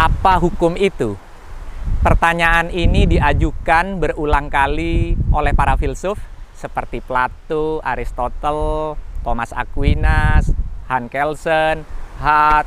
Apa hukum itu? Pertanyaan ini diajukan berulang kali oleh para filsuf seperti Plato, Aristotle, Thomas Aquinas, Han Kelsen, Hart,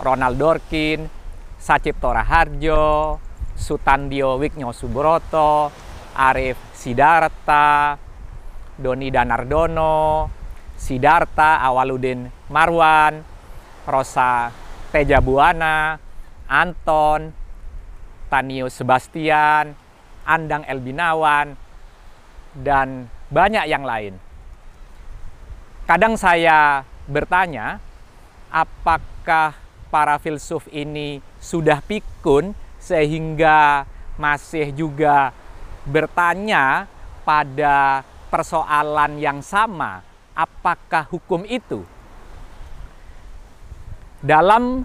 Ronald Dworkin, Sacipto Raharjo, Sutandio Wigno Subroto, Arif Sidarta, Doni Danardono, Sidarta Awaludin Marwan, Rosa Tejabuana, Anton, Tanio Sebastian, Andang Elbinawan, dan banyak yang lain. Kadang saya bertanya, apakah para filsuf ini sudah pikun sehingga masih juga bertanya pada persoalan yang sama, apakah hukum itu? Dalam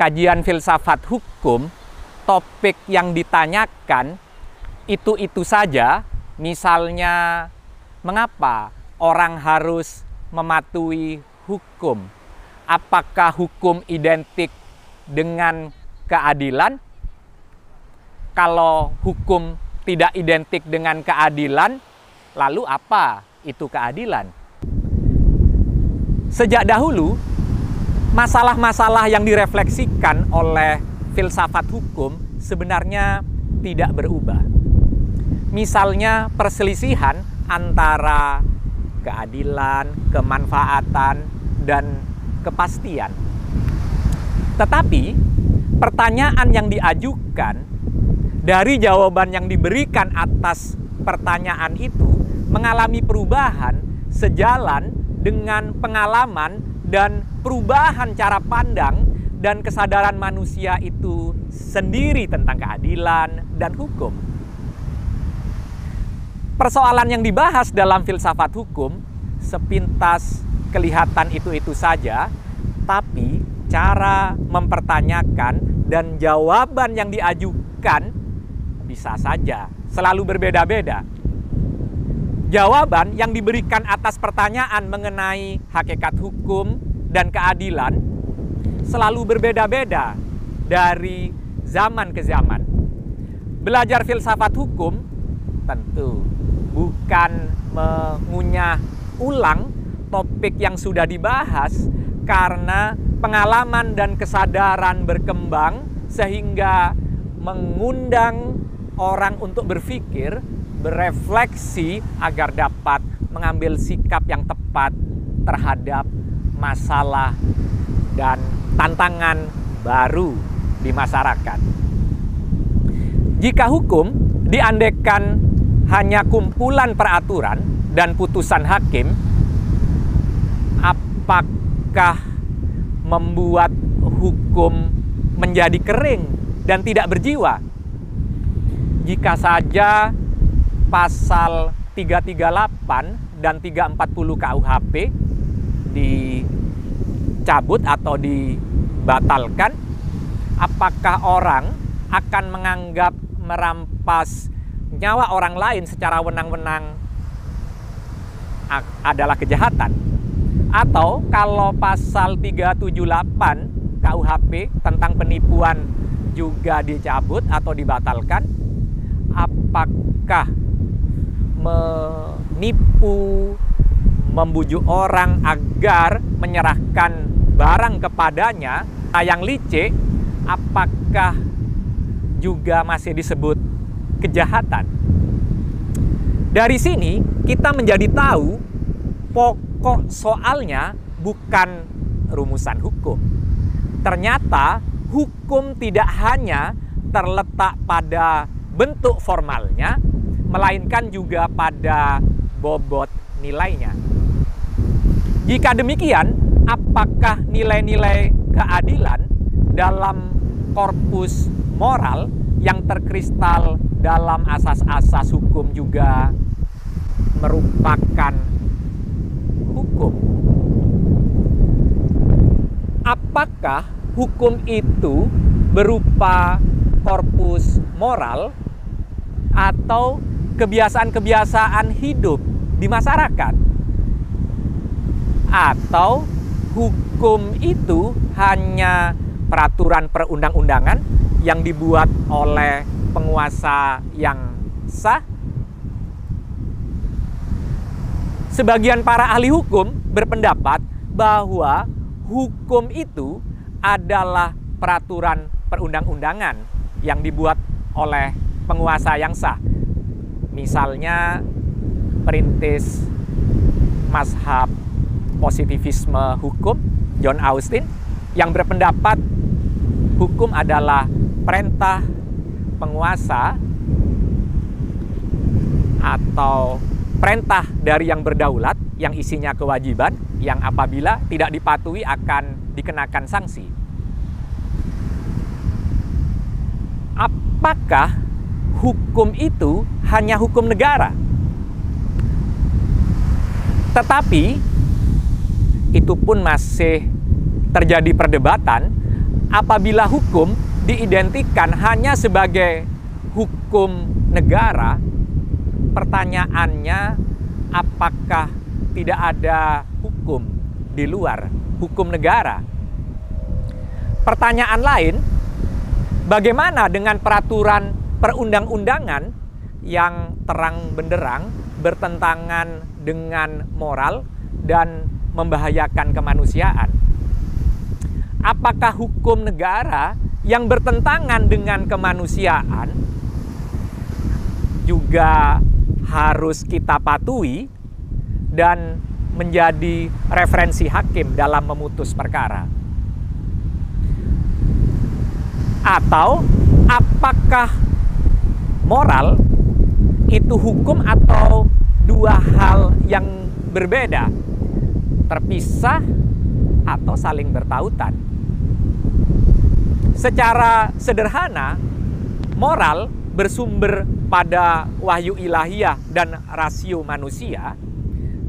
kajian filsafat hukum, topik yang ditanyakan itu-itu saja, misalnya mengapa orang harus mematuhi hukum? Apakah hukum identik dengan keadilan? Kalau hukum tidak identik dengan keadilan, lalu apa itu keadilan? Sejak dahulu, masalah-masalah yang direfleksikan oleh filsafat hukum sebenarnya tidak berubah. Misalnya perselisihan antara keadilan, kemanfaatan, dan kepastian. Tetapi pertanyaan yang diajukan dari jawaban yang diberikan atas pertanyaan itu mengalami perubahan sejalan dengan pengalaman dan perubahan cara pandang dan kesadaran manusia itu sendiri tentang keadilan dan hukum. Persoalan yang dibahas dalam filsafat hukum sepintas kelihatan itu-itu saja, tapi cara mempertanyakan dan jawaban yang diajukan bisa saja selalu berbeda-beda. Jawaban yang diberikan atas pertanyaan mengenai hakikat hukum dan keadilan selalu berbeda-beda dari zaman ke zaman. Belajar filsafat hukum tentu bukan mengunyah ulang topik yang sudah dibahas karena pengalaman dan kesadaran berkembang sehingga mengundang orang untuk berpikir, berefleksi agar dapat mengambil sikap yang tepat terhadap masalah dan tantangan baru di masyarakat. Jika hukum diandekan hanya kumpulan peraturan dan putusan hakim, apakah membuat hukum menjadi kering dan tidak berjiwa? Jika saja pasal 338 dan 340 KUHP dicabut atau dibatalkan, apakah orang akan menganggap merampas nyawa orang lain secara wenang-wenang adalah kejahatan? Atau kalau pasal 378 KUHP tentang penipuan juga dicabut atau dibatalkan, apakah menipu, membujuk orang agar menyerahkan barang kepadanya yang licik, apakah juga masih disebut kejahatan? Dari sini kita menjadi tahu pokok soalnya bukan rumusan hukum. Ternyata hukum tidak hanya terletak pada bentuk formalnya, melainkan juga pada bobot nilainya. Jika demikian, apakah nilai-nilai keadilan dalam korpus moral yang terkristal dalam asas-asas hukum juga merupakan hukum? Apakah hukum itu berupa korpus moral atau kebiasaan-kebiasaan hidup di masyarakat? Atau hukum itu hanya peraturan perundang-undangan yang dibuat oleh penguasa yang sah. Sebagian para ahli hukum berpendapat bahwa hukum itu adalah peraturan perundang-undangan yang dibuat oleh penguasa yang sah. Misalnya perintis mazhab positivisme hukum John Austin yang berpendapat hukum adalah perintah penguasa atau perintah dari yang berdaulat yang isinya kewajiban yang apabila tidak dipatuhi akan dikenakan sanksi. Apakah hukum itu hanya hukum negara? Tetapi itu pun masih terjadi perdebatan apabila hukum diidentikan hanya sebagai hukum negara, pertanyaannya apakah tidak ada hukum di luar hukum negara? Pertanyaan lain, bagaimana dengan peraturan perundang-undangan yang terang benderang bertentangan dengan moral dan membahayakan kemanusiaan? Apakah hukum negara yang bertentangan dengan kemanusiaan juga harus kita patuhi dan menjadi referensi hakim dalam memutus perkara? Atau apakah moral itu hukum atau dua hal yang berbeda, terpisah atau saling bertautan? Secara sederhana, moral bersumber pada wahyu ilahiyah dan rasio manusia,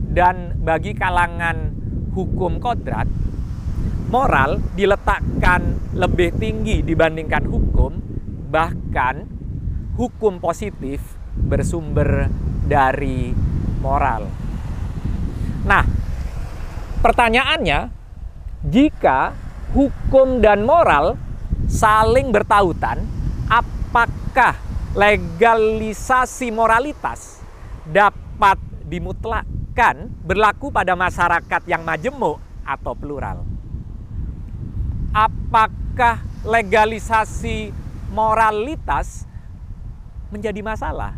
dan bagi kalangan hukum kodrat, moral diletakkan lebih tinggi dibandingkan hukum, bahkan hukum positif bersumber dari moral. Nah, pertanyaannya, jika hukum dan moral saling bertautan, apakah legalisasi moralitas dapat dimutlakkan berlaku pada masyarakat yang majemuk atau plural? Apakah legalisasi moralitas menjadi masalah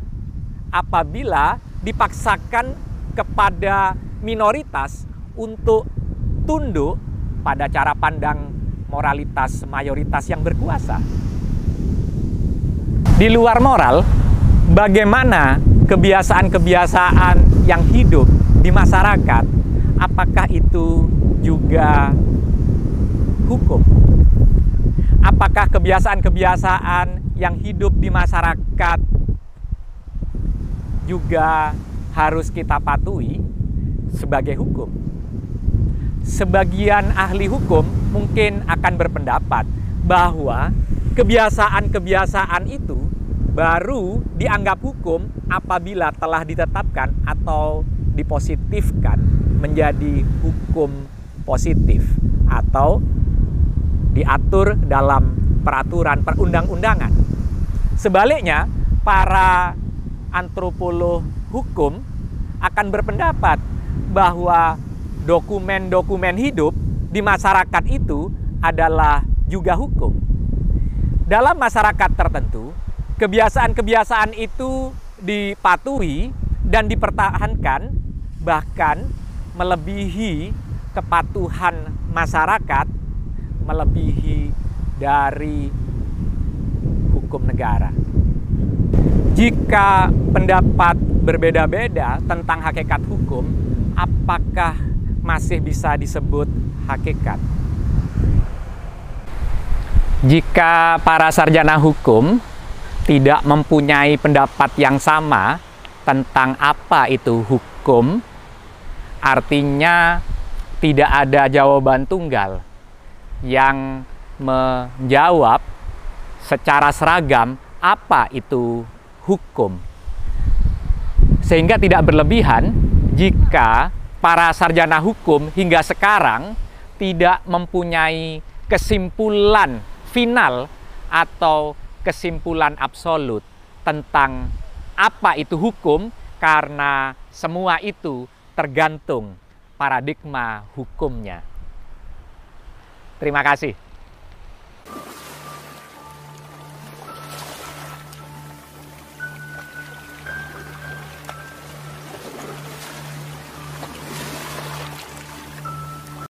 apabila dipaksakan kepada minoritas untuk tunduk pada cara pandang moralitas mayoritas yang berkuasa. Di luar moral, bagaimana kebiasaan-kebiasaan yang hidup di masyarakat, apakah itu juga hukum? Apakah kebiasaan-kebiasaan yang hidup di masyarakat juga harus kita patuhi sebagai hukum? Sebagian ahli hukum mungkin akan berpendapat bahwa kebiasaan-kebiasaan itu baru dianggap hukum apabila telah ditetapkan atau dipositifkan menjadi hukum positif atau diatur dalam peraturan perundang-undangan. Sebaliknya, para antropolog hukum akan berpendapat bahwa dokumen-dokumen hidup di masyarakat itu adalah juga hukum. Dalam masyarakat tertentu, kebiasaan-kebiasaan itu dipatuhi dan dipertahankan, bahkan melebihi kepatuhan masyarakat, melebihi dari hukum negara. Jika pendapat berbeda-beda tentang hakikat hukum, apakah masih bisa disebut hakikat. Jika para sarjana hukum tidak mempunyai pendapat yang sama tentang apa itu hukum, artinya tidak ada jawaban tunggal yang menjawab secara seragam apa itu hukum. Sehingga tidak berlebihan jika para sarjana hukum hingga sekarang tidak mempunyai kesimpulan final atau kesimpulan absolut tentang apa itu hukum karena semua itu tergantung paradigma hukumnya. Terima kasih.